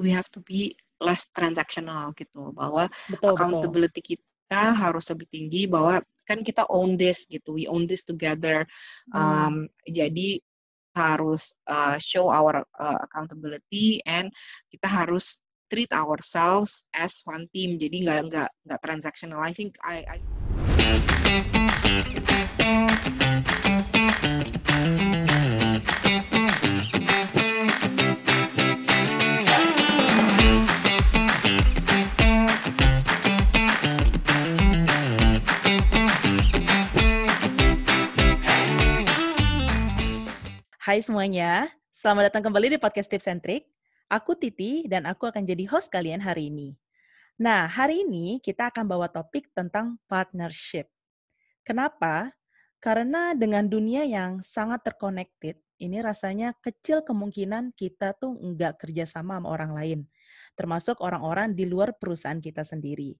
we have to be less transactional gitu bahwa Betul, betul. accountability kita harus lebih tinggi bahwa kan kita own this gitu we own this together. Um, jadi harus uh, show our uh, accountability and kita harus treat ourselves as one team. Jadi nggak nggak nggak transactional. I think I, I Hai semuanya, selamat datang kembali di podcast Tips and Trick. Aku Titi dan aku akan jadi host kalian hari ini. Nah, hari ini kita akan bawa topik tentang partnership. Kenapa? Karena dengan dunia yang sangat terconnected, ini rasanya kecil kemungkinan kita tuh nggak kerjasama sama orang lain, termasuk orang-orang di luar perusahaan kita sendiri.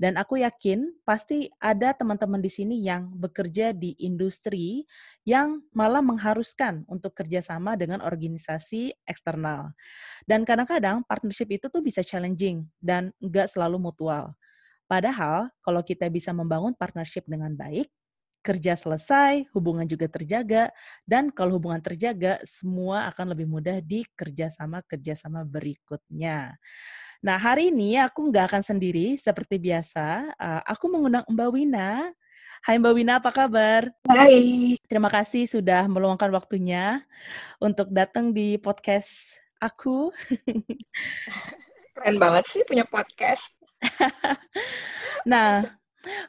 Dan aku yakin pasti ada teman-teman di sini yang bekerja di industri yang malah mengharuskan untuk kerjasama dengan organisasi eksternal. Dan kadang-kadang partnership itu tuh bisa challenging dan nggak selalu mutual. Padahal kalau kita bisa membangun partnership dengan baik, kerja selesai, hubungan juga terjaga, dan kalau hubungan terjaga, semua akan lebih mudah di kerjasama-kerjasama berikutnya. Nah, hari ini aku nggak akan sendiri seperti biasa. Uh, aku mengundang Mbak Wina. Hai Mbak Wina, apa kabar? Hai. Terima kasih sudah meluangkan waktunya untuk datang di podcast aku. Keren banget sih punya podcast. nah,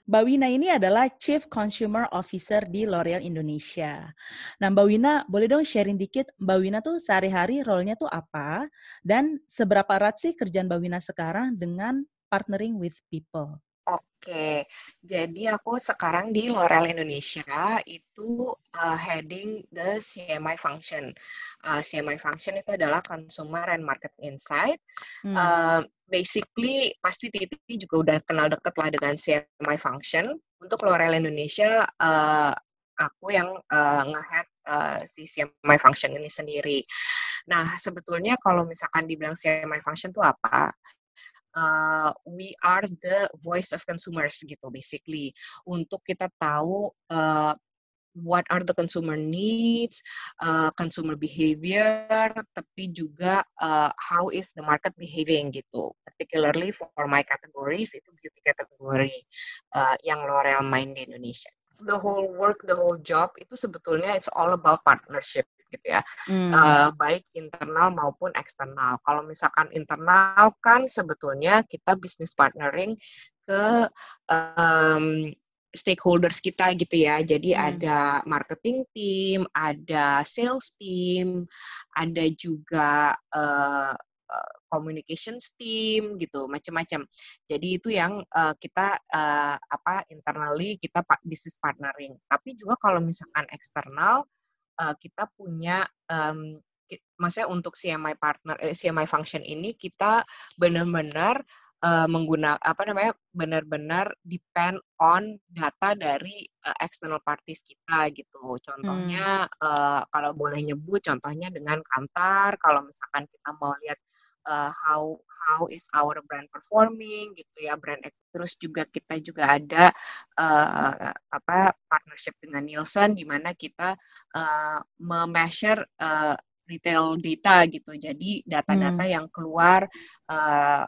Mbak Wina ini adalah Chief Consumer Officer di L'Oreal Indonesia. Nah, Mbak Wina, boleh dong sharing dikit, Mbak Wina tuh sehari-hari role-nya tuh apa? Dan seberapa erat sih kerjaan Mbak Wina sekarang dengan partnering with people? Oke, jadi aku sekarang di L'Oreal Indonesia itu uh, heading the CMI function. Uh, CMI function itu adalah Consumer and Market Insight. Hmm. Uh, basically, pasti Titi juga udah kenal deket lah dengan CMI function. Untuk L'Oreal Indonesia, uh, aku yang uh, nge-head uh, si CMI function ini sendiri. Nah, sebetulnya kalau misalkan dibilang CMI function itu apa? Uh, we are the voice of consumers gitu basically untuk kita tahu uh, what are the consumer needs, uh, consumer behavior, tapi juga uh, how is the market behaving gitu. Particularly for my categories itu beauty category uh, yang L'Oreal main di Indonesia. The whole work, the whole job itu sebetulnya it's all about partnership gitu ya, hmm. uh, baik internal maupun eksternal. Kalau misalkan internal kan sebetulnya kita bisnis partnering ke um, stakeholders kita gitu ya. Jadi hmm. ada marketing team, ada sales team, ada juga uh, communications team gitu macam-macam. Jadi itu yang uh, kita uh, apa internally kita bisnis partnering. Tapi juga kalau misalkan eksternal uh, kita punya um, maksudnya untuk CMI partner eh, CMI function ini kita benar-benar uh, mengguna apa namanya benar-benar depend on data dari uh, external parties kita gitu. Contohnya hmm. uh, kalau boleh nyebut contohnya dengan Kantar kalau misalkan kita mau lihat uh, how how is our brand performing gitu ya brand terus juga kita juga ada uh, apa partnership dengan Nielsen di mana kita uh, memeasure uh, retail data gitu. Jadi data-data hmm. yang keluar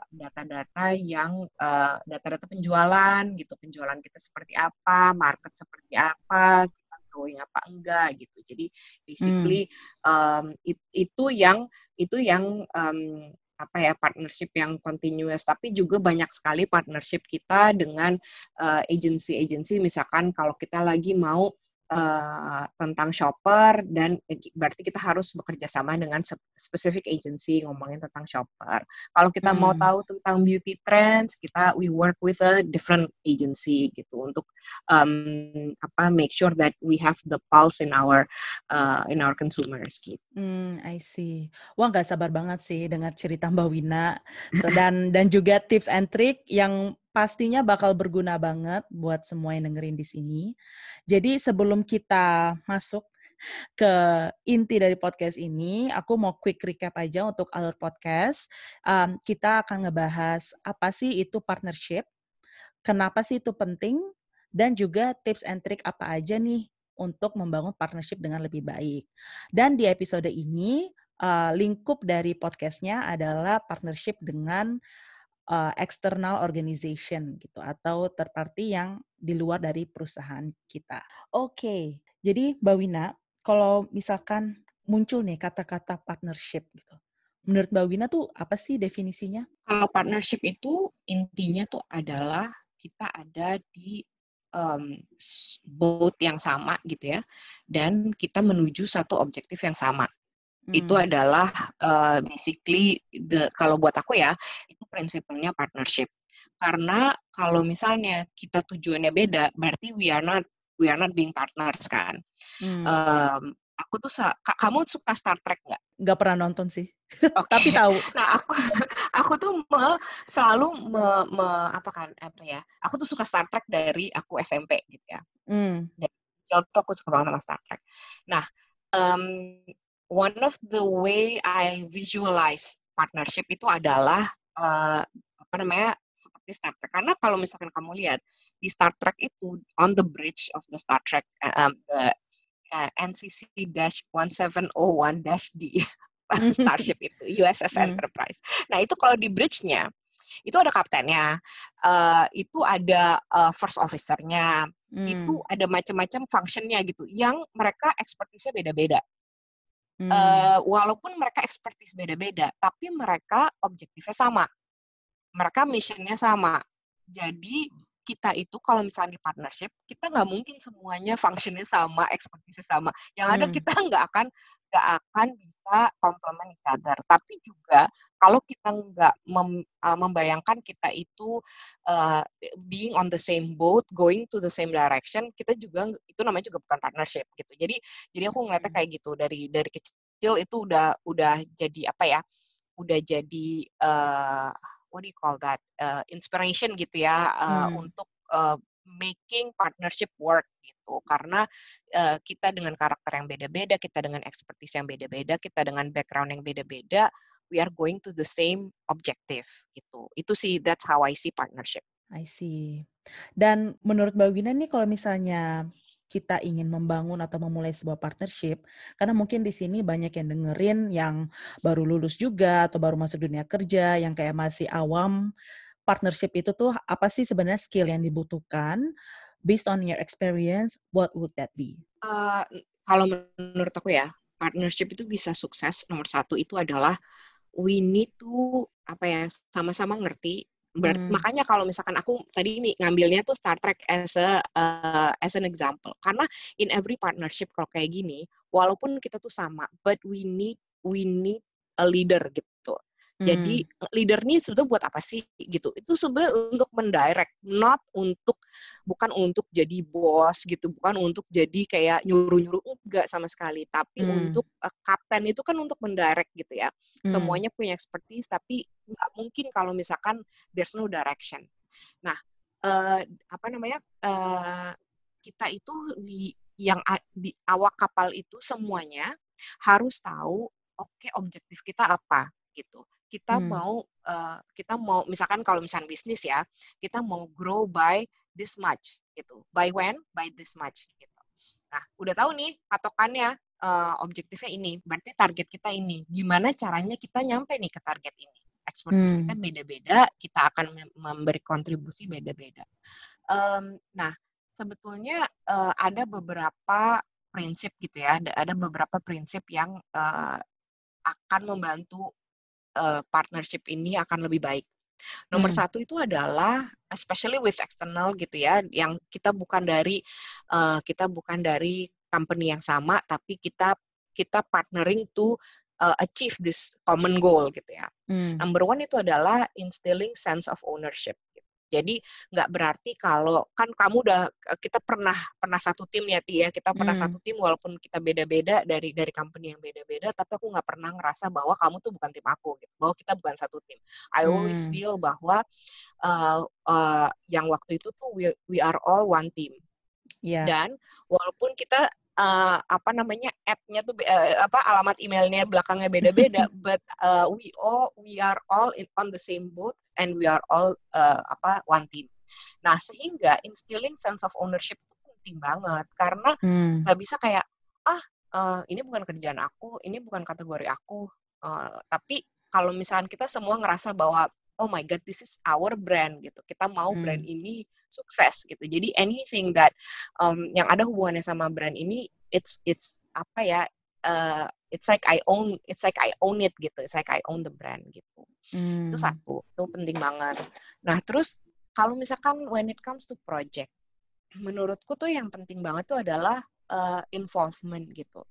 data-data uh, yang data data-data penjualan gitu. Penjualan kita seperti apa, market seperti apa, kita growing apa enggak gitu. Jadi basically hmm. um, it, itu yang itu yang um, apa ya partnership yang continuous. Tapi juga banyak sekali partnership kita dengan uh, agency-agency misalkan kalau kita lagi mau uh, tentang shopper dan berarti kita harus bekerja sama dengan specific agency ngomongin tentang shopper. Kalau kita hmm. mau tahu tentang beauty trends, kita we work with a different agency gitu untuk um, apa make sure that we have the pulse in our uh, in our consumers gitu. Hmm, I see. Wah nggak sabar banget sih dengar cerita Mbak Wina dan dan juga tips and trick yang pastinya bakal berguna banget buat semua yang dengerin di sini. Jadi sebelum kita masuk ke inti dari podcast ini, aku mau quick recap aja untuk alur podcast. Um, kita akan ngebahas apa sih itu partnership, kenapa sih itu penting, dan juga tips and trick apa aja nih untuk membangun partnership dengan lebih baik. Dan di episode ini, uh, lingkup dari podcastnya adalah partnership dengan uh, external organization gitu atau third party yang di luar dari perusahaan kita. Oke, okay. jadi Mbak Wina, kalau misalkan muncul nih kata-kata partnership gitu, menurut Mbak Wina tuh apa sih definisinya? Kalau partnership itu intinya tuh adalah kita ada di um, boat yang sama gitu ya, dan kita menuju satu objektif yang sama. Hmm. Itu adalah uh, basically the kalau buat aku ya itu prinsipnya partnership. Karena kalau misalnya kita tujuannya beda, berarti we are not we are not being partners kan. Hmm. Um, aku tuh kamu suka Star Trek nggak? Nggak pernah nonton sih. Okay. Tapi tahu. Nah aku aku tuh me, selalu me, me, apa kan apa ya? Aku tuh suka Star Trek dari aku SMP gitu ya. Hmm. Dari aku suka banget sama Star Trek. Nah um, one of the way I visualize partnership itu adalah uh, apa namanya seperti Star Trek. Karena kalau misalkan kamu lihat di Star Trek itu on the bridge of the Star Trek um, the uh, NCC-1701-D Starship itu USS hmm. Enterprise. Nah itu kalau di bridge-nya itu ada kaptennya, uh, itu ada uh, first officer-nya, hmm. itu ada macam-macam function-nya gitu, yang mereka ekspertisnya beda-beda. Hmm. Uh, walaupun mereka expertise beda-beda, tapi mereka objektifnya sama. Mereka missionnya sama. Jadi kita itu kalau misalnya di partnership, kita nggak mungkin semuanya functionnya sama, expertise sama. Yang ada hmm. kita nggak akan nggak akan bisa complement each other. Tapi juga kalau kita nggak mem, uh, membayangkan kita itu uh, being on the same boat, going to the same direction, kita juga itu namanya juga bukan partnership gitu. Jadi jadi aku ngeliatnya hmm. kayak gitu dari dari kecil itu udah udah jadi apa ya? Udah jadi uh, what do you call that uh, inspiration gitu ya uh, hmm. untuk uh, making partnership work gitu. Karena uh, kita dengan karakter yang beda-beda kita dengan expertise yang beda-beda kita dengan background yang beda-beda we are going to the same objective gitu. Itu sih that's how I see partnership. I see. Dan menurut Mbak Wina nih kalau misalnya kita ingin membangun atau memulai sebuah partnership, karena mungkin di sini banyak yang dengerin yang baru lulus juga atau baru masuk dunia kerja, yang kayak masih awam, partnership itu tuh apa sih sebenarnya skill yang dibutuhkan? Based on your experience, what would that be? Uh, kalau menurut aku ya, partnership itu bisa sukses. Nomor satu itu adalah we need to apa ya sama-sama ngerti Berarti, hmm. Makanya kalau misalkan aku tadi ini ngambilnya tuh Star Trek as a uh, as an example. Karena in every partnership kalau kayak gini, walaupun kita tuh sama, but we need we need a leader gitu. Jadi hmm. leader ini sebetulnya buat apa sih gitu? Itu sebenarnya untuk mendirect, not untuk bukan untuk jadi bos gitu, bukan untuk jadi kayak nyuruh-nyuruh enggak sama sekali, tapi hmm. untuk uh, kapten itu kan untuk mendirect gitu ya. Hmm. Semuanya punya expertise tapi nggak mungkin kalau misalkan there's no direction. Nah, uh, apa namanya? Uh, kita itu di yang di awak kapal itu semuanya harus tahu oke okay, objektif kita apa gitu kita hmm. mau uh, kita mau misalkan kalau misalkan bisnis ya kita mau grow by this much gitu. By when? By this much gitu. Nah udah tahu nih patokannya uh, objektifnya ini. Berarti target kita ini. Gimana caranya kita nyampe nih ke target ini? Expertise hmm. kita beda-beda kita akan memberi kontribusi beda-beda. Um, nah sebetulnya uh, ada beberapa prinsip gitu ya. Ada, ada beberapa prinsip yang uh, akan membantu uh, partnership ini akan lebih baik. Nomor hmm. satu itu adalah especially with external gitu ya, yang kita bukan dari uh, kita bukan dari company yang sama, tapi kita kita partnering to uh, achieve this common goal gitu ya. Hmm. Number one itu adalah instilling sense of ownership. Jadi nggak berarti kalau kan kamu udah kita pernah pernah satu tim ya Tia, ya, kita pernah hmm. satu tim walaupun kita beda-beda dari dari company yang beda-beda, tapi aku nggak pernah ngerasa bahwa kamu tuh bukan tim aku, gitu. bahwa kita bukan satu tim. I always hmm. feel bahwa uh, uh, yang waktu itu tuh we, we are all one team. Yeah. Dan walaupun kita uh, apa namanya ad-nya tuh uh, apa alamat emailnya belakangnya beda-beda but uh, we all we are all in, on the same boat and we are all uh, apa one team nah sehingga instilling sense of ownership itu penting banget karena hmm. nggak hmm. bisa kayak ah uh, ini bukan kerjaan aku ini bukan kategori aku uh, tapi kalau misalnya kita semua ngerasa bahwa oh my god this is our brand gitu kita mau hmm. brand ini sukses gitu. Jadi anything that um, yang ada hubungannya sama brand ini it's it's apa ya uh, it's like I own it's like I own it gitu. It's like I own the brand gitu. Hmm. itu satu itu penting banget. Nah terus kalau misalkan when it comes to project menurutku tuh yang penting banget tuh adalah uh, involvement gitu.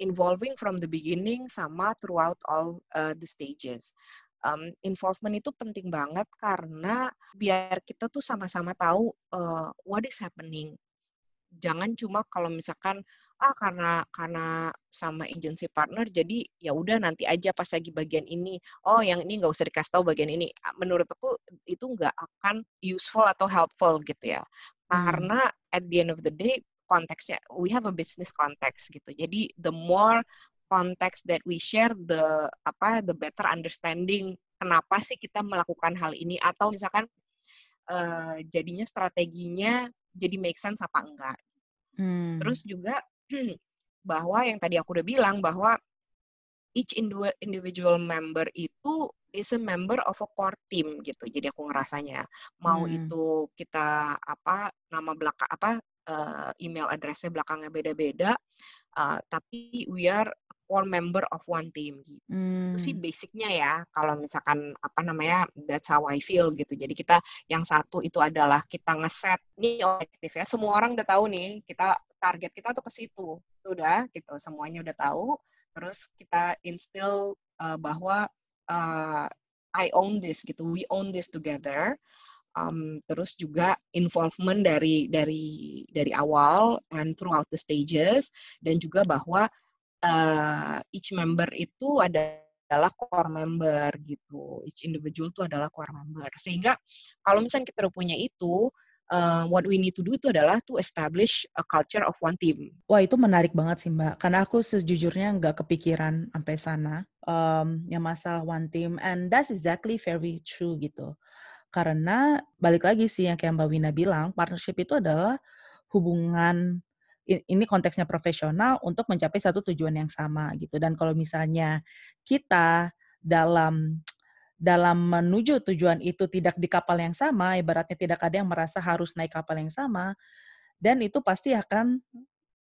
Involving from the beginning sama throughout all uh, the stages um, involvement itu penting banget karena biar kita tuh sama-sama tahu uh, what is happening. Jangan cuma kalau misalkan ah karena karena sama agency partner jadi ya udah nanti aja pas lagi bagian ini oh yang ini nggak usah dikasih tahu bagian ini menurut aku itu nggak akan useful atau helpful gitu ya hmm. karena at the end of the day konteksnya we have a business context gitu jadi the more konteks that we share the apa the better understanding kenapa sih kita melakukan hal ini atau misalkan uh, jadinya strateginya jadi make sense apa enggak. Hmm. Terus juga bahwa yang tadi aku udah bilang bahwa each individual member itu is a member of a core team gitu. Jadi aku ngerasanya mau hmm. itu kita apa nama belakang apa uh, email addressnya belakangnya beda-beda, uh, tapi we are core member of one team gitu. Hmm. Itu sih hmm. basicnya ya. Kalau misalkan apa namanya that's how I feel gitu. Jadi kita yang satu itu adalah kita ngeset nih objektif ya. Semua orang udah tahu nih kita target kita tuh ke situ. Udah gitu. Semuanya udah tahu. Terus kita instill uh, bahwa uh, I own this gitu. We own this together. Um, terus juga involvement dari dari dari awal and throughout the stages dan juga bahwa uh, each member itu adalah core member gitu. Each individual itu adalah core member. Sehingga kalau misalnya kita udah punya itu, uh, what we need to do itu adalah to establish a culture of one team. Wah itu menarik banget sih Mbak, karena aku sejujurnya nggak kepikiran sampai sana um, yang masalah one team, and that's exactly very true gitu. Karena balik lagi sih yang kayak Mbak Wina bilang, partnership itu adalah hubungan ini konteksnya profesional untuk mencapai satu tujuan yang sama gitu. Dan kalau misalnya kita dalam dalam menuju tujuan itu tidak di kapal yang sama, ibaratnya tidak ada yang merasa harus naik kapal yang sama, dan itu pasti akan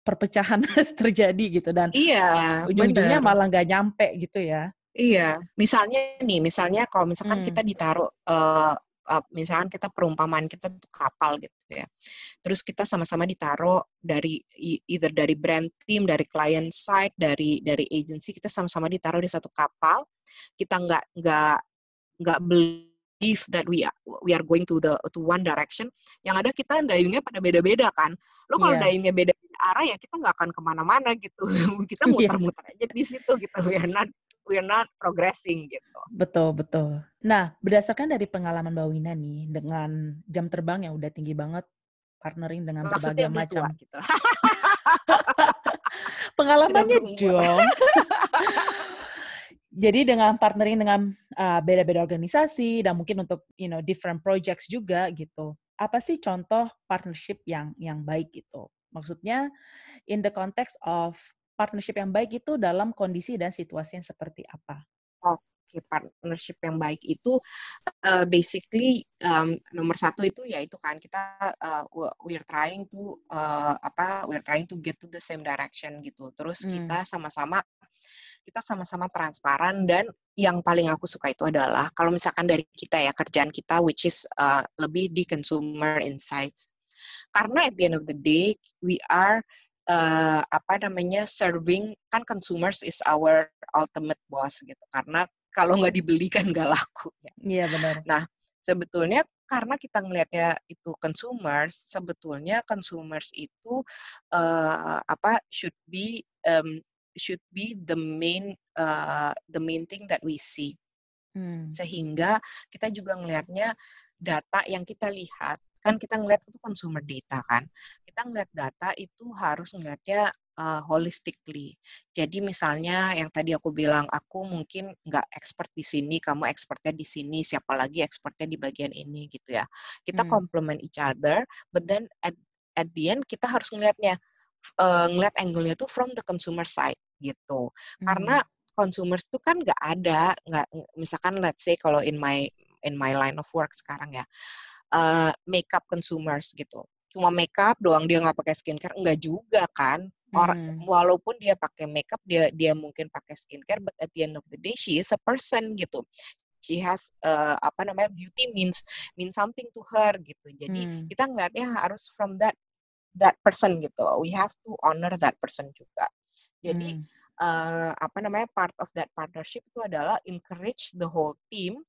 perpecahan terjadi gitu dan iya, ujung-ujungnya malah nggak nyampe gitu ya. Iya, misalnya nih, misalnya kalau misalkan hmm. kita ditaruh uh, uh, misalkan kita perumpamaan kita tuh kapal gitu ya. Terus kita sama-sama ditaruh dari either dari brand team, dari client side, dari dari agency kita sama-sama ditaruh di satu kapal. Kita nggak nggak nggak believe that we are, we are going to the to one direction. Yang ada kita dayungnya pada beda-beda kan. Lo kalau yeah. dayungnya beda arah ya kita nggak akan ke mana-mana gitu. kita iya. muter-muter aja di situ gitu. We are not we're not progressing gitu. Betul, betul. Nah, berdasarkan dari pengalaman Mbak Wina nih, dengan jam terbang yang udah tinggi banget, partnering dengan Maksudnya berbagai macam. gitu. Pengalamannya dong. Jadi dengan partnering dengan uh, beda-beda organisasi dan mungkin untuk you know different projects juga gitu. Apa sih contoh partnership yang yang baik gitu? Maksudnya in the context of partnership yang baik itu dalam kondisi dan situasi yang seperti apa? Oke, partnership yang baik itu uh, basically um, nomor satu itu ya itu kan kita uh, we're trying to uh, apa we're trying to get to the same direction gitu. Terus hmm. kita sama-sama kita sama-sama transparan dan yang paling aku suka itu adalah kalau misalkan dari kita ya kerjaan kita which is uh, lebih di consumer insights karena at the end of the day we are uh, apa namanya serving kan consumers is our ultimate boss gitu karena kalau nggak dibeli kan nggak laku ya. Iya benar. Nah sebetulnya karena kita ngelihatnya itu consumers sebetulnya consumers itu uh, apa should be um, should be the main uh, the main thing that we see hmm. sehingga kita juga ngelihatnya data yang kita lihat kan kita ngeliat itu consumer data kan kita ngeliat data itu harus ngeliatnya uh, holistically. Jadi misalnya yang tadi aku bilang, aku mungkin nggak expert di sini, kamu expertnya di sini, siapa lagi expertnya di bagian ini gitu ya. Kita hmm. complement each other, but then at at the end kita harus ngelihatnya, uh, ngeliat angle-nya tuh from the consumer side gitu. Hmm. Karena consumers tuh kan nggak ada, nggak misalkan let's say kalau in my in my line of work sekarang ya, uh, makeup consumers gitu cuma makeup doang dia nggak pakai skincare enggak juga kan orang hmm. walaupun dia pakai makeup dia dia mungkin pakai skincare but at the end of the day she is a person gitu she has uh, apa namanya beauty means means something to her gitu jadi hmm. kita ngeliatnya harus from that that person gitu we have to honor that person juga jadi hmm. uh, apa namanya part of that partnership itu adalah encourage the whole team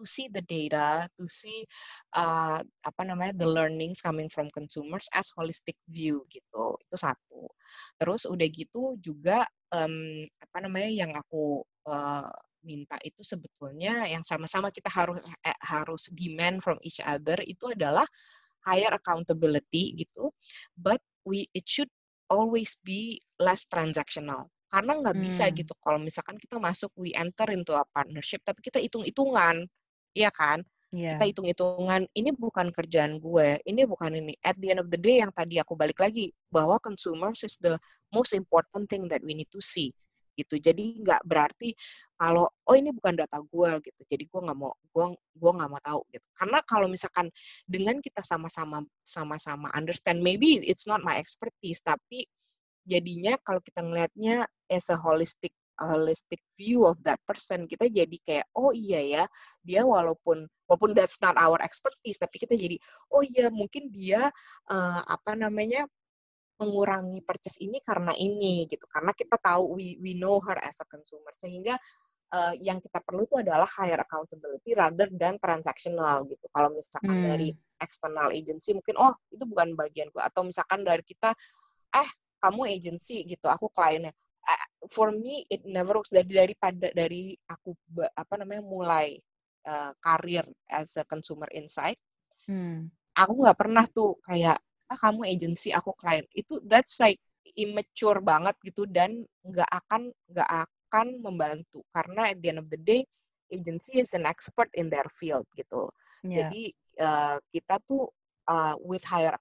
to see the data, to see uh, apa namanya the learnings coming from consumers as holistic view gitu. Itu satu. Terus udah gitu juga um, apa namanya yang aku uh, minta itu sebetulnya yang sama-sama kita harus eh, harus demand from each other itu adalah higher accountability gitu but we it should always be less transactional karena nggak bisa hmm. gitu kalau misalkan kita masuk we enter into a partnership tapi kita hitung-hitungan Iya kan? Yeah. Kita hitung-hitungan, ini bukan kerjaan gue, ini bukan ini. At the end of the day, yang tadi aku balik lagi, bahwa consumers is the most important thing that we need to see gitu. Jadi nggak berarti kalau oh ini bukan data gue gitu. Jadi gue nggak mau gue gue nggak mau tahu gitu. Karena kalau misalkan dengan kita sama-sama sama-sama understand, maybe it's not my expertise, tapi jadinya kalau kita ngelihatnya as a holistic holistic view of that person kita jadi kayak oh iya ya dia walaupun walaupun that's not our expertise tapi kita jadi oh iya mungkin dia uh, apa namanya mengurangi purchase ini karena ini gitu. Karena kita tahu we we know her as a consumer. Sehingga uh, yang kita perlu itu adalah higher accountability rather than transactional gitu. Kalau misalkan hmm. dari external agency mungkin oh itu bukan bagianku. Atau misalkan dari kita eh kamu agency gitu aku kliennya for me it never works dari daripada dari aku apa namanya mulai uh, karir as a consumer insight hmm. aku nggak pernah tuh kayak ah kamu agency aku klien itu that's like immature banget gitu dan nggak akan nggak akan membantu karena at the end of the day agency is an expert in their field gitu yeah. jadi uh, kita tuh uh, with higher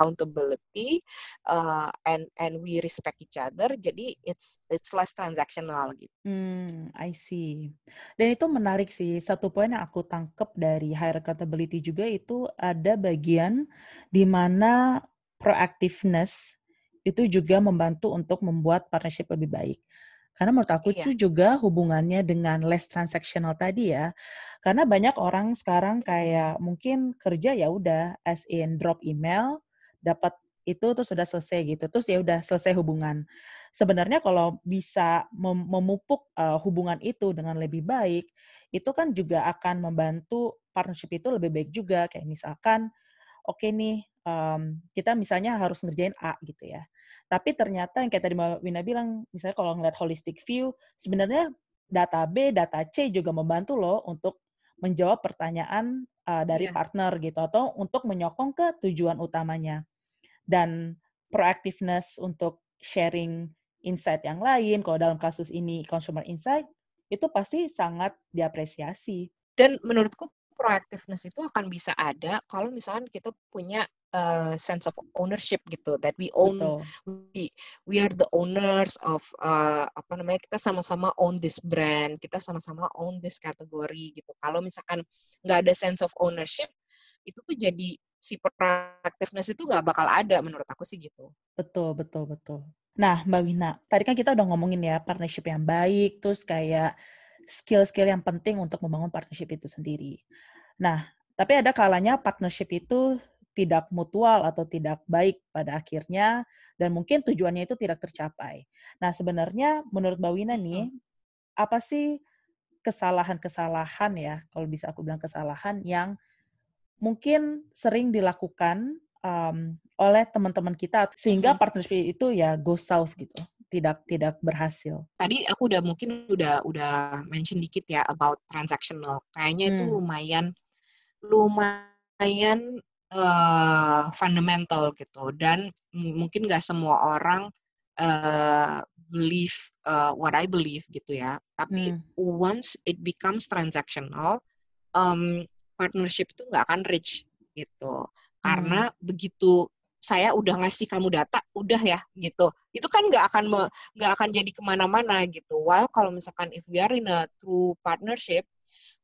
accountability uh, and and we respect each other jadi it's it's less transactional gitu. Hmm, I see. Dan itu menarik sih. Satu poin yang aku tangkap dari higher accountability juga itu ada bagian di mana proactiveness itu juga membantu untuk membuat partnership lebih baik. Karena menurut aku iya. itu juga hubungannya dengan less transactional tadi ya. Karena banyak orang sekarang kayak mungkin kerja ya udah as in drop email, dapat itu terus sudah selesai gitu terus ya udah selesai hubungan. Sebenarnya kalau bisa mem memupuk uh, hubungan itu dengan lebih baik itu kan juga akan membantu partnership itu lebih baik juga. Kayak misalkan oke okay nih um, kita misalnya harus ngerjain A gitu ya. Tapi ternyata yang kayak tadi Mbak Wina bilang misalnya kalau ngeliat holistic view sebenarnya data B data C juga membantu loh untuk menjawab pertanyaan uh, dari yeah. partner gitu atau untuk menyokong ke tujuan utamanya dan proactiveness untuk sharing insight yang lain. Kalau dalam kasus ini consumer insight itu pasti sangat diapresiasi. Dan menurutku proactiveness itu akan bisa ada kalau misalnya kita punya uh, sense of ownership gitu that we own Betul. we we are the owners of uh, apa namanya kita sama-sama own this brand kita sama-sama own this kategori gitu. Kalau misalkan nggak ada sense of ownership itu tuh jadi si proactiveness itu nggak bakal ada menurut aku sih gitu. Betul, betul, betul. Nah, Mbak Wina, tadi kan kita udah ngomongin ya partnership yang baik, terus kayak skill-skill yang penting untuk membangun partnership itu sendiri. Nah, tapi ada kalanya partnership itu tidak mutual atau tidak baik pada akhirnya dan mungkin tujuannya itu tidak tercapai. Nah, sebenarnya menurut Mbak Wina nih, apa sih kesalahan-kesalahan ya, kalau bisa aku bilang kesalahan yang mungkin sering dilakukan um, oleh teman-teman kita sehingga hmm. partnership itu ya go south gitu tidak tidak berhasil. Tadi aku udah mungkin udah udah mention dikit ya about transactional. Kayaknya hmm. itu lumayan lumayan uh, fundamental gitu dan mungkin nggak semua orang uh, believe uh, what I believe gitu ya. Tapi hmm. once it becomes transactional, um, partnership itu nggak akan reach gitu. Karena hmm. begitu saya udah ngasih kamu data, udah ya gitu. Itu kan nggak akan nggak akan jadi ke mana-mana gitu. While kalau misalkan if we are in a true partnership,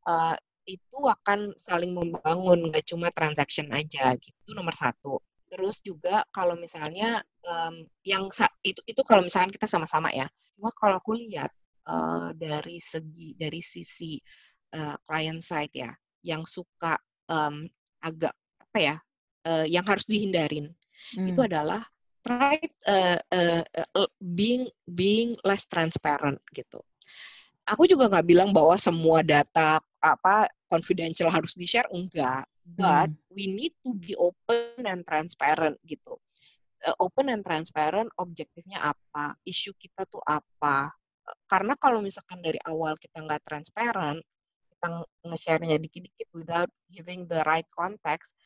uh, itu akan saling membangun, nggak cuma transaction aja gitu. Nomor satu. Terus juga kalau misalnya um, yang itu itu kalau misalkan kita sama-sama ya. Cuma kalau aku lihat uh, dari segi dari sisi uh, client side ya, yang suka um, agak apa ya, uh, yang harus dihindarin hmm. itu adalah try uh, uh, uh, being being less transparent gitu. Aku juga nggak bilang bahwa semua data apa confidential harus di share enggak, but hmm. we need to be open and transparent gitu. Uh, open and transparent objektifnya apa, isu kita tuh apa. Karena kalau misalkan dari awal kita nggak transparent, kita nge-share-nya dikit-dikit without giving the right context,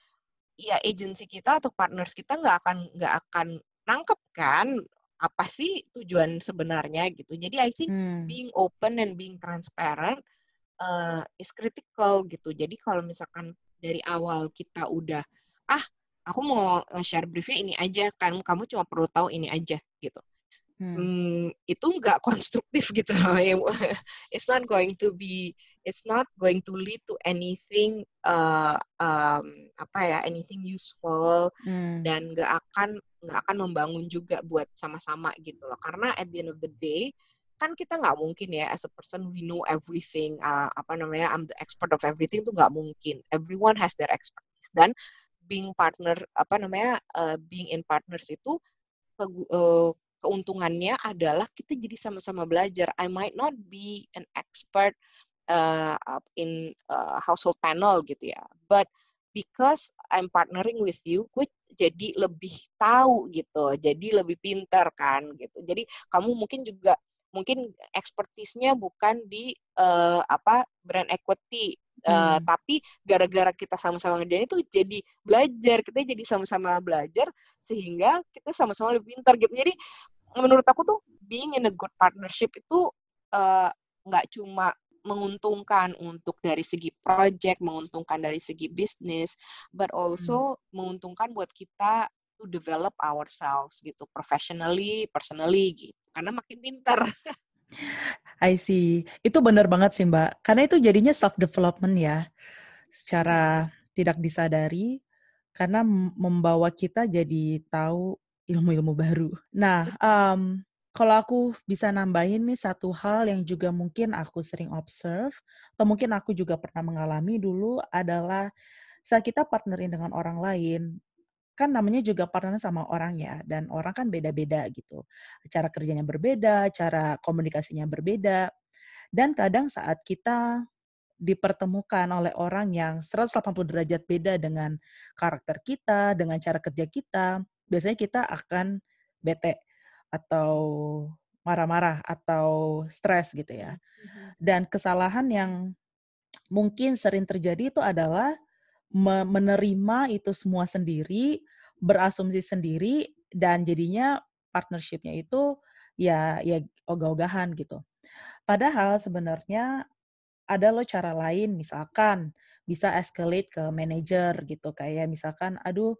ya agency kita atau partners kita nggak akan nggak akan nangkep kan apa sih tujuan sebenarnya gitu. Jadi I think hmm. being open and being transparent uh, is critical gitu. Jadi kalau misalkan dari awal kita udah ah aku mau share briefnya ini aja kan kamu cuma perlu tahu ini aja gitu. Hmm. Hmm, itu nggak konstruktif gitu loh. It's not going to be it's not going to lead to anything uh, um, apa ya anything useful hmm. dan nggak akan nggak akan membangun juga buat sama-sama gitu loh karena at the end of the day kan kita nggak mungkin ya as a person we know everything uh, apa namanya I'm the expert of everything itu nggak mungkin everyone has their expertise dan being partner apa namanya uh, being in partners itu uh, keuntungannya adalah kita jadi sama-sama belajar I might not be an expert uh, in uh, household panel gitu ya. But because I'm partnering with you, gue jadi lebih tahu gitu, jadi lebih pintar kan gitu. Jadi kamu mungkin juga mungkin ekspertisnya bukan di uh, apa brand equity, uh, hmm. tapi gara-gara kita sama-sama ngerjain itu jadi belajar, kita jadi sama-sama belajar sehingga kita sama-sama lebih pintar gitu. Jadi menurut aku tuh being in a good partnership itu nggak uh, cuma menguntungkan untuk dari segi project, menguntungkan dari segi bisnis, but also hmm. menguntungkan buat kita to develop ourselves gitu, professionally, personally gitu. Karena makin pintar. I see. Itu benar banget sih, Mbak. Karena itu jadinya self development ya. Secara hmm. tidak disadari karena membawa kita jadi tahu ilmu-ilmu baru. Nah, um, kalau aku bisa nambahin nih satu hal yang juga mungkin aku sering observe atau mungkin aku juga pernah mengalami dulu adalah saat kita partnerin dengan orang lain kan namanya juga partner sama orang ya dan orang kan beda-beda gitu cara kerjanya berbeda cara komunikasinya berbeda dan kadang saat kita dipertemukan oleh orang yang 180 derajat beda dengan karakter kita dengan cara kerja kita biasanya kita akan bete atau marah-marah atau stres gitu ya. Mm-hmm. Dan kesalahan yang mungkin sering terjadi itu adalah menerima itu semua sendiri, berasumsi sendiri dan jadinya partnershipnya itu ya ya ogah-ogahan gitu. Padahal sebenarnya ada lo cara lain misalkan bisa escalate ke manajer gitu kayak misalkan aduh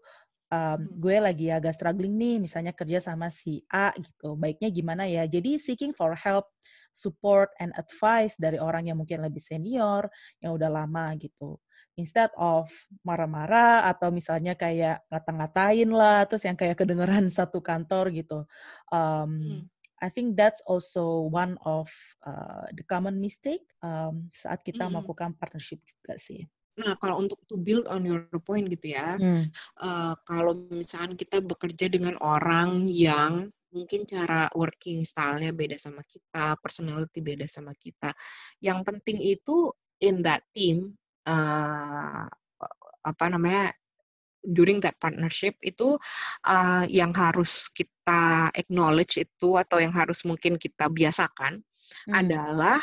um, gue lagi agak struggling nih, misalnya kerja sama si A gitu, baiknya gimana ya? Jadi seeking for help, support, and advice dari orang yang mungkin lebih senior, yang udah lama gitu. Instead of marah-marah atau misalnya kayak ngata-ngatain lah, terus yang kayak kedengeran satu kantor gitu. Um, hmm. I think that's also one of uh, the common mistake um, saat kita hmm. melakukan partnership juga sih. Nah, kalau untuk to build on your point gitu ya, hmm. uh, kalau misalkan kita bekerja dengan orang yang mungkin cara working style-nya beda sama kita, personality beda sama kita. Yang penting itu in that team, uh, apa namanya, during that partnership itu uh, yang harus kita acknowledge itu atau yang harus mungkin kita biasakan hmm. adalah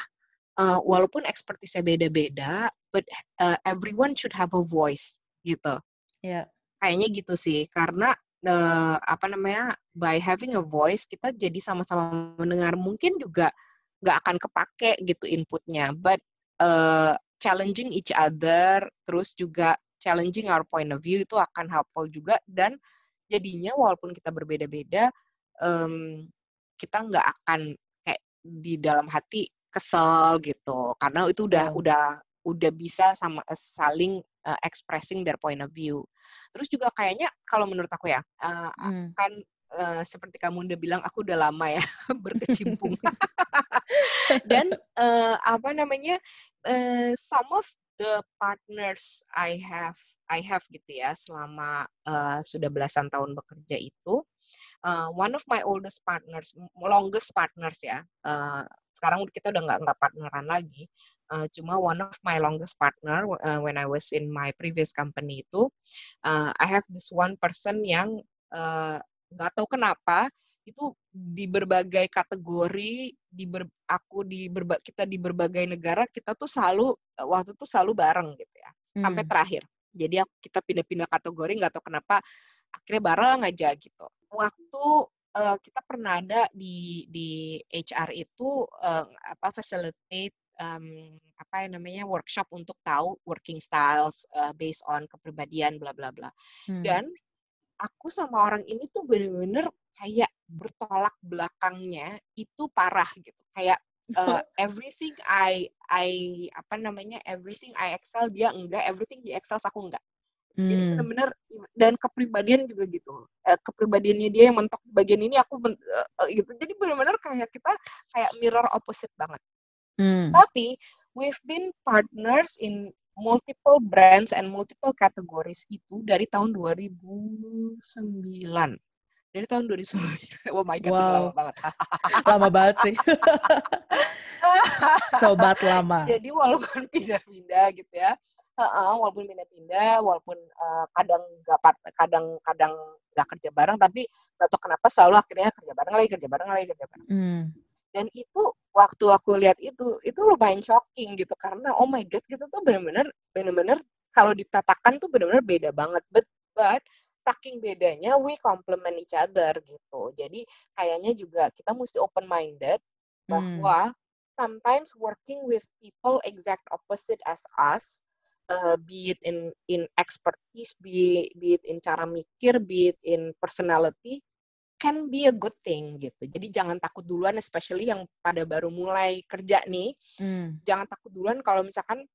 uh, walaupun ekspertisnya beda-beda, but uh, everyone should have a voice gitu. Yeah. Kayaknya gitu sih, karena uh, apa namanya by having a voice kita jadi sama-sama mendengar mungkin juga nggak akan kepake gitu inputnya but uh, challenging each other terus juga challenging our point of view itu akan helpful juga dan jadinya walaupun kita berbeda-beda um, kita nggak akan kayak di dalam hati kesel gitu karena itu udah oh. udah udah bisa sama saling uh, expressing their point of view. Terus juga kayaknya kalau menurut aku ya uh, hmm. kan uh, seperti kamu udah bilang aku udah lama ya berkecimpung. Dan uh, apa namanya uh, some of the partners I have I have gitu ya selama uh, sudah belasan tahun bekerja itu uh, one of my oldest partners longest partners ya uh, sekarang kita udah nggak nggak partneran lagi uh, cuma one of my longest partner uh, when I was in my previous company itu uh, I have this one person yang nggak tahu kenapa itu di berbagai kategori di ber, aku di berba, kita di berbagai negara kita tuh selalu waktu itu selalu bareng gitu ya hmm. sampai terakhir jadi kita pindah-pindah kategori nggak tahu kenapa akhirnya bareng aja gitu waktu uh, kita pernah ada di di HR itu uh, apa facilitate um, apa yang namanya workshop untuk tahu working styles uh, based on kepribadian bla bla bla. Hmm. Dan aku sama orang ini tuh bener-bener kayak bertolak belakangnya itu parah gitu. Kayak uh, everything I I apa namanya everything I excel dia enggak, everything di excel aku enggak. Hmm. Jadi benar-benar dan kepribadian juga gitu. Eh, kepribadiannya dia yang mentok bagian ini aku ben, uh, gitu. Jadi benar-benar kayak kita kayak mirror opposite banget. Hmm. Tapi we've been partners in multiple brands and multiple categories itu dari tahun 2009. Dari tahun 2009. Oh my god, wow. lama banget. lama banget sih. Sobat lama. Jadi walaupun pindah-pindah gitu ya, uh, walaupun pindah-pindah, walaupun uh, kadang nggak kadang kadang nggak kerja bareng, tapi nggak tahu kenapa selalu akhirnya kerja bareng lagi, kerja bareng lagi, kerja bareng. Hmm. Dan itu waktu aku lihat itu, itu lumayan shocking gitu karena oh my god gitu tuh benar-benar benar-benar kalau dipetakan tuh benar-benar beda banget. But, but saking bedanya we complement each other gitu. Jadi kayaknya juga kita mesti open minded hmm. bahwa hmm. sometimes working with people exact opposite as us uh, be it in in expertise, be be it in cara mikir, be it in personality, can be a good thing gitu. Jadi jangan takut duluan, especially yang pada baru mulai kerja nih, hmm. jangan takut duluan kalau misalkan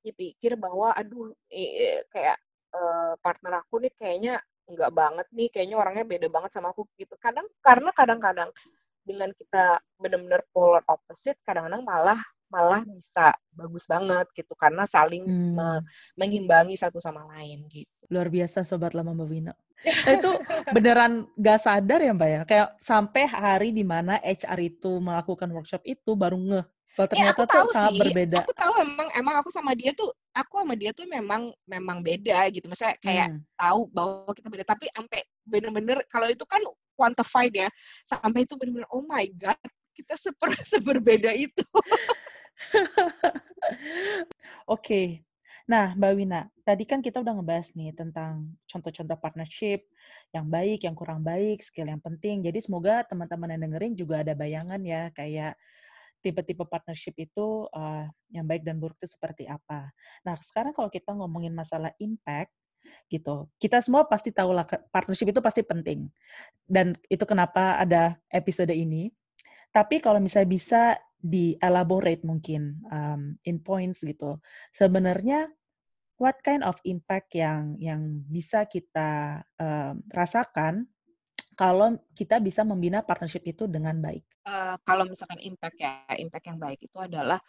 dipikir bahwa aduh eh, kayak uh, partner aku nih kayaknya nggak banget nih, kayaknya orangnya beda banget sama aku gitu. Kadang karena kadang-kadang dengan kita benar-benar polar opposite, kadang-kadang malah malah bisa bagus banget gitu karena saling hmm. me mengimbangi satu sama lain gitu. Luar biasa sobat lama Mbak Wina. Eh, itu beneran gak sadar ya Mbak ya? Kayak sampai hari di mana HR itu melakukan workshop itu baru ngeh kalau ya, ternyata ya, tuh sangat sih. berbeda. Aku tahu emang emang aku sama dia tuh aku sama dia tuh memang memang beda gitu. Maksudnya kayak hmm. tahu bahwa kita beda tapi sampai bener-bener kalau itu kan quantified ya. Sampai itu bener-bener oh my god, kita seper seberbeda itu. Oke. Nah, Mbak Wina, tadi kan kita udah ngebahas nih tentang contoh-contoh partnership yang baik, yang kurang baik, skill yang penting. Jadi semoga teman-teman yang dengerin juga ada bayangan ya, kayak tipe-tipe partnership itu uh, yang baik dan buruk itu seperti apa. Nah, sekarang kalau kita ngomongin masalah impact, gitu. Kita semua pasti tahu lah partnership itu pasti penting. Dan itu kenapa ada episode ini. Tapi kalau misalnya bisa di elaborate mungkin um, in points gitu. Sebenarnya what kind of impact yang yang bisa kita um, rasakan kalau kita bisa membina partnership itu dengan baik? Uh, kalau misalkan impact ya, impact yang baik itu adalah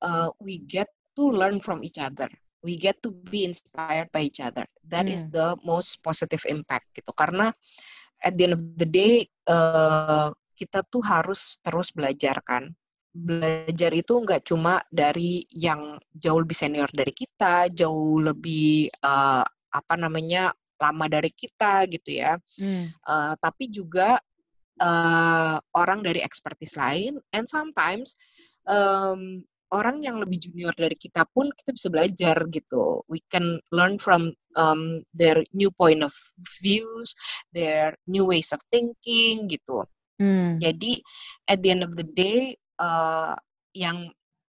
uh, we get to learn from each other. We get to be inspired by each other. That hmm. is the most positive impact gitu. Karena at the end of the day uh, kita tuh harus terus belajar kan belajar itu nggak cuma dari yang jauh lebih senior dari kita, jauh lebih uh, apa namanya lama dari kita gitu ya, hmm. uh, tapi juga uh, orang dari expertise lain, and sometimes um, orang yang lebih junior dari kita pun kita bisa belajar gitu. We can learn from um, their new point of views, their new ways of thinking gitu. Hmm. Jadi at the end of the day, uh, yang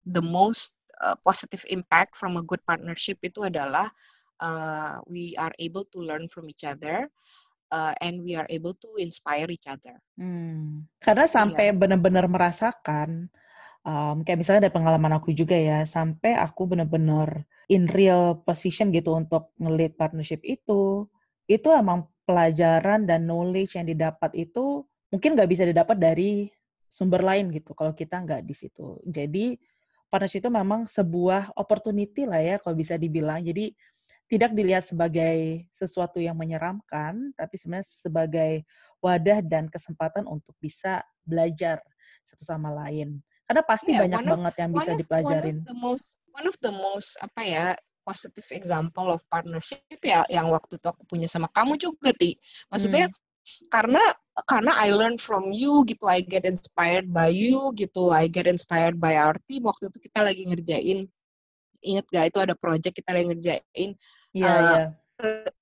the most uh, positive impact from a good partnership itu adalah uh, we are able to learn from each other. Uh, and we are able to inspire each other. Hmm. Karena sampai yeah. benar-benar merasakan um, kayak misalnya dari pengalaman aku juga ya, sampai aku benar-benar in real position gitu untuk ngelit partnership itu, itu emang pelajaran dan knowledge yang didapat itu mungkin nggak bisa didapat dari sumber lain gitu kalau kita nggak di situ. Jadi partnership itu memang sebuah opportunity lah ya kalau bisa dibilang. Jadi tidak dilihat sebagai sesuatu yang menyeramkan, tapi sebenarnya sebagai wadah dan kesempatan untuk bisa belajar satu sama lain. Karena pasti yeah, banyak banget yang bisa of, dipelajarin. One of the most, one of the most apa ya positive example of partnership ya yang waktu itu aku punya sama kamu juga ti. Maksudnya hmm. Karena karena I learn from you gitu, I get inspired by you gitu, I get inspired by our team. Waktu itu kita lagi ngerjain, inget gak itu ada project kita lagi ngerjain. Yeah, uh, yeah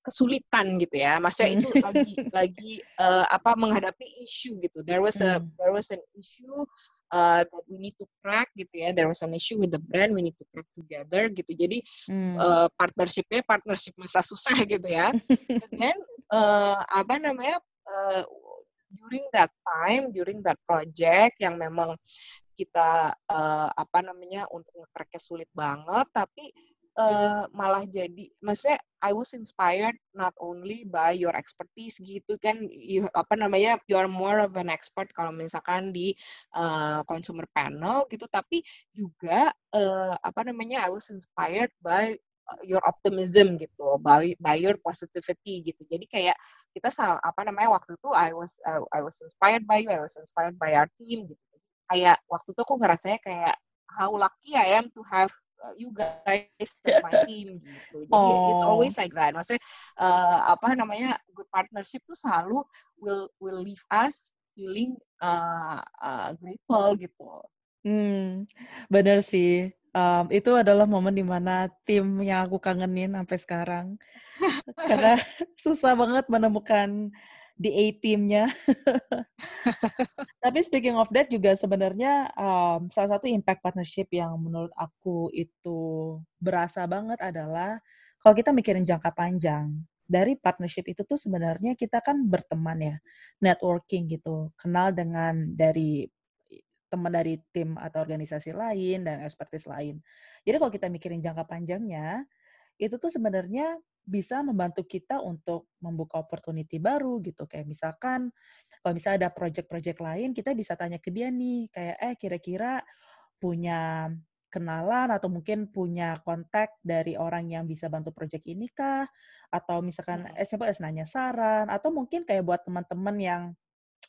kesulitan gitu ya. Maksudnya itu lagi lagi uh, apa menghadapi isu gitu. There was a hmm. there was an issue uh, that we need to crack gitu ya. There was an issue with the brand, we need to crack together gitu. Jadi hmm. uh, partnershipnya partnership masa susah gitu ya. Dan uh, apa namanya uh, during that time, during that project yang memang kita uh, apa namanya untuk nge-cracknya sulit banget, tapi uh, malah jadi maksudnya I was inspired not only by your expertise gitu kan you, apa namanya you are more of an expert kalau misalkan di uh, consumer panel gitu tapi juga uh, apa namanya I was inspired by your optimism gitu by by your positivity gitu jadi kayak kita apa namanya waktu itu I was uh, I was inspired by you I was inspired by our team gitu kayak waktu itu aku ngerasanya kayak how lucky I am to have uh, you guys as my team gitu. Jadi oh. it's always like that. Maksudnya uh, apa namanya good partnership tuh selalu will will leave us feeling uh, uh, grateful gitu. Hmm, bener sih. Um, itu adalah momen di mana tim yang aku kangenin sampai sekarang. Karena susah banget menemukan di A-teamnya. Tapi speaking of that juga sebenarnya um, salah satu impact partnership yang menurut aku itu berasa banget adalah kalau kita mikirin jangka panjang dari partnership itu tuh sebenarnya kita kan berteman ya, networking gitu, kenal dengan dari teman dari tim atau organisasi lain dan expertise lain. Jadi kalau kita mikirin jangka panjangnya, itu tuh sebenarnya bisa membantu kita untuk membuka opportunity baru gitu. Kayak misalkan kalau misalnya ada project-project lain, kita bisa tanya ke dia nih, kayak eh kira-kira punya kenalan atau mungkin punya kontak dari orang yang bisa bantu project ini kah? Atau misalkan hmm. simple as nanya saran atau mungkin kayak buat teman-teman yang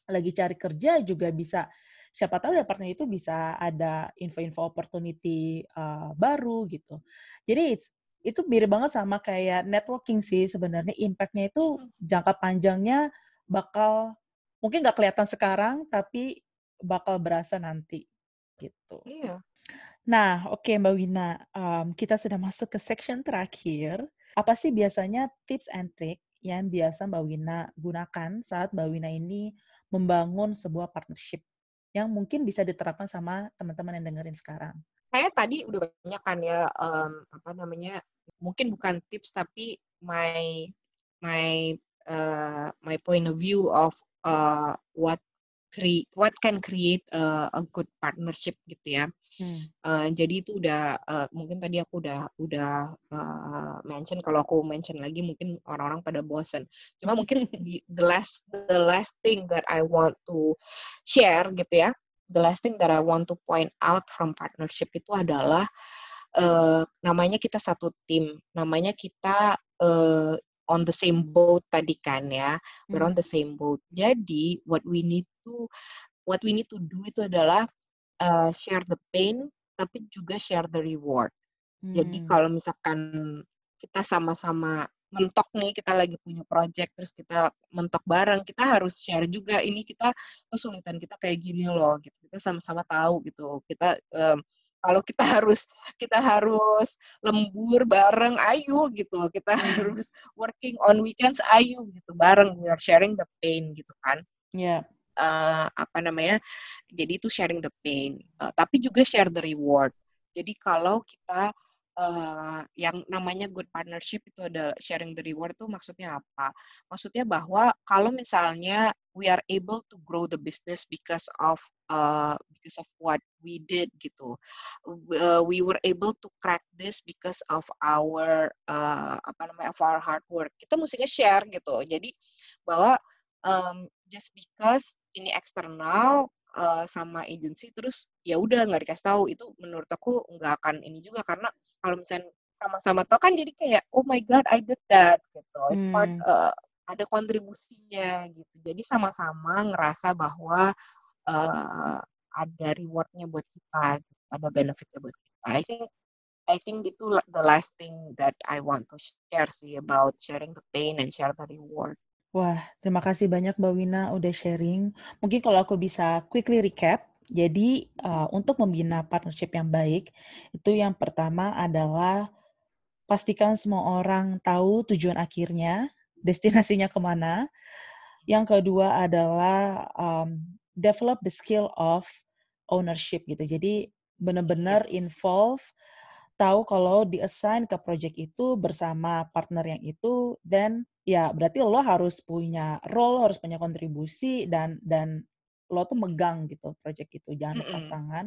lagi cari kerja juga bisa siapa tahu dari partner itu bisa ada info-info opportunity uh, baru gitu. Jadi it's itu mirip banget sama kayak networking sih sebenarnya impactnya itu jangka panjangnya bakal mungkin nggak kelihatan sekarang tapi bakal berasa nanti gitu. Iya. Nah, oke okay, Mbak Wina, um, kita sudah masuk ke section terakhir. Apa sih biasanya tips and trick yang biasa Mbak Wina gunakan saat Mbak Wina ini membangun sebuah partnership yang mungkin bisa diterapkan sama teman-teman yang dengerin sekarang? Saya tadi udah banyak kan ya um, apa namanya mungkin bukan tips tapi my my uh, my point of view of uh, what create what can create a, a good partnership gitu ya. Hmm. Uh, jadi itu udah uh, mungkin tadi aku udah udah uh, mention kalau aku mention lagi mungkin orang-orang pada bosen. Cuma mungkin the, the last the last thing that I want to share gitu ya. The last thing that I want to point out from partnership itu adalah uh, namanya kita satu tim, namanya kita uh, on the same boat tadi kan ya, we're on hmm. the same boat. Jadi what we need to what we need to do itu adalah uh, share the pain, tapi juga share the reward. Hmm. Jadi kalau misalkan kita sama-sama mentok nih kita lagi punya project terus kita mentok bareng kita harus share juga ini kita kesulitan kita kayak gini loh gitu kita sama-sama tahu gitu kita um, kalau kita harus kita harus lembur bareng ayo gitu kita hmm. harus working on weekends ayo gitu bareng we are sharing the pain gitu kan ya yeah. Uh, apa namanya jadi itu sharing the pain uh, tapi juga share the reward jadi kalau kita uh, yang namanya good partnership itu ada sharing the reward itu maksudnya apa? Maksudnya bahwa kalau misalnya we are able to grow the business because of uh, because of what we did gitu, uh, we were able to crack this because of our uh, apa namanya of our hard work. Kita mestinya share gitu. Jadi bahwa um, just because ini eksternal uh, sama agency terus ya udah nggak dikasih tahu itu menurut aku nggak akan ini juga karena kalau misalnya sama-sama tau kan jadi kayak oh my god I did that gitu it's hmm. part uh, ada kontribusinya gitu jadi sama-sama ngerasa bahwa uh, ada rewardnya buat kita gitu. ada benefitnya buat kita I think I think itu the last thing that I want to share sih about sharing the pain and share the reward. Wah, terima kasih banyak Mbak Wina udah sharing. Mungkin kalau aku bisa quickly recap, jadi uh, untuk membina partnership yang baik, itu yang pertama adalah pastikan semua orang tahu tujuan akhirnya, destinasinya ke mana. Yang kedua adalah um, develop the skill of ownership gitu. Jadi benar-benar yes. involve, tahu kalau di-assign ke project itu bersama partner yang itu, dan ya berarti lo harus punya role, harus punya kontribusi dan dan lo tuh megang gitu project itu jangan lepas tangan.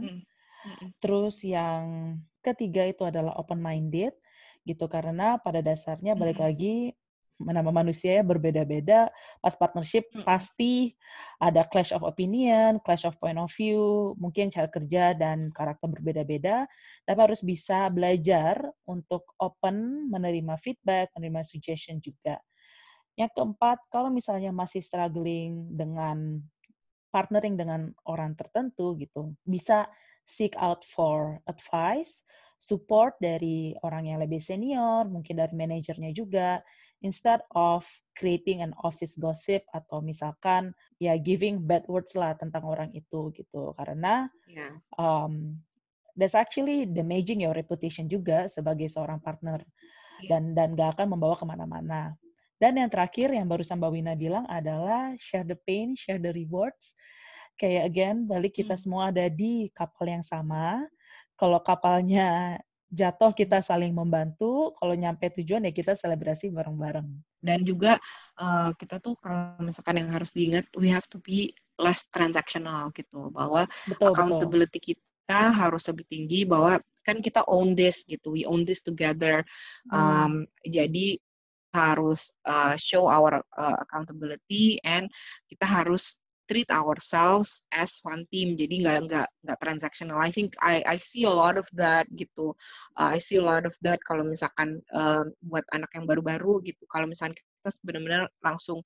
terus yang ketiga itu adalah open minded gitu karena pada dasarnya balik lagi nama manusia ya berbeda-beda. Pas partnership pasti ada clash of opinion, clash of point of view, mungkin cara kerja dan karakter berbeda-beda, tapi harus bisa belajar untuk open menerima feedback, menerima suggestion juga. Yang keempat, kalau misalnya masih struggling dengan partnering dengan orang tertentu gitu, bisa seek out for advice, support dari orang yang lebih senior, mungkin dari manajernya juga, instead of creating an office gossip atau misalkan ya giving bad words lah tentang orang itu gitu, karena yeah. um, that's actually damaging your reputation juga sebagai seorang partner yeah. dan dan gak akan membawa ke mana-mana. Dan yang terakhir yang barusan Mbak Wina bilang adalah share the pain, share the rewards. Kayak again, balik kita hmm. semua ada di kapal yang sama. Kalau kapalnya jatuh kita saling membantu, kalau nyampe tujuan ya kita selebrasi bareng-bareng. Dan juga uh, kita tuh kalau misalkan yang harus diingat, we have to be less transactional gitu, bahwa betul, accountability betul. kita harus lebih tinggi, bahwa kan kita own this gitu, we own this together. Um, hmm. Jadi harus uh, show our uh, accountability and kita harus treat ourselves as one team. Jadi nggak nggak nggak transactional. I think I I see a lot of that gitu. Uh, I see a lot of that kalau misalkan uh, buat anak yang baru-baru gitu. Kalau misalkan kita benar-benar langsung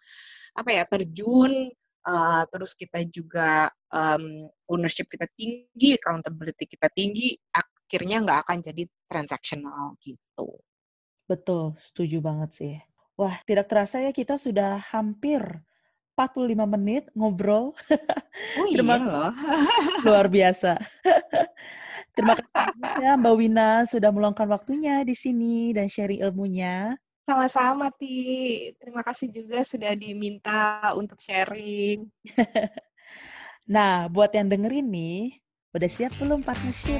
apa ya terjun uh, terus kita juga um, ownership kita tinggi accountability kita tinggi akhirnya nggak akan jadi transactional gitu. Betul, setuju banget sih. Wah, tidak terasa ya kita sudah hampir 45 menit ngobrol. Oh iya loh. Luar biasa. Terima kasih ya Mbak Wina sudah meluangkan waktunya di sini dan sharing ilmunya. Sama-sama, Ti. Terima kasih juga sudah diminta untuk sharing. nah, buat yang dengerin nih, udah siap belum partnership?